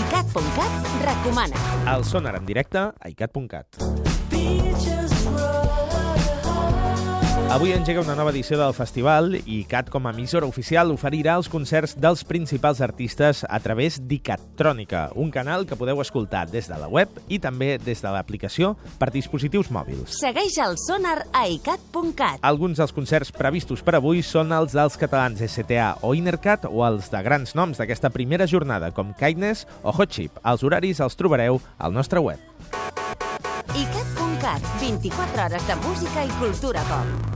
ICAT.cat recomana. El sonar en directe a icat.cat. Avui engega una nova edició del festival i CAT com a emissora oficial oferirà els concerts dels principals artistes a través d'Icatrònica, un canal que podeu escoltar des de la web i també des de l'aplicació per dispositius mòbils. Segueix el sonar a ICAT.cat. Alguns dels concerts previstos per avui són els dels catalans STA o Innercat o els de grans noms d'aquesta primera jornada com Kindness o Hot Chip. Els horaris els trobareu al nostre web. ICAT.cat, 24 hores de música i cultura pop.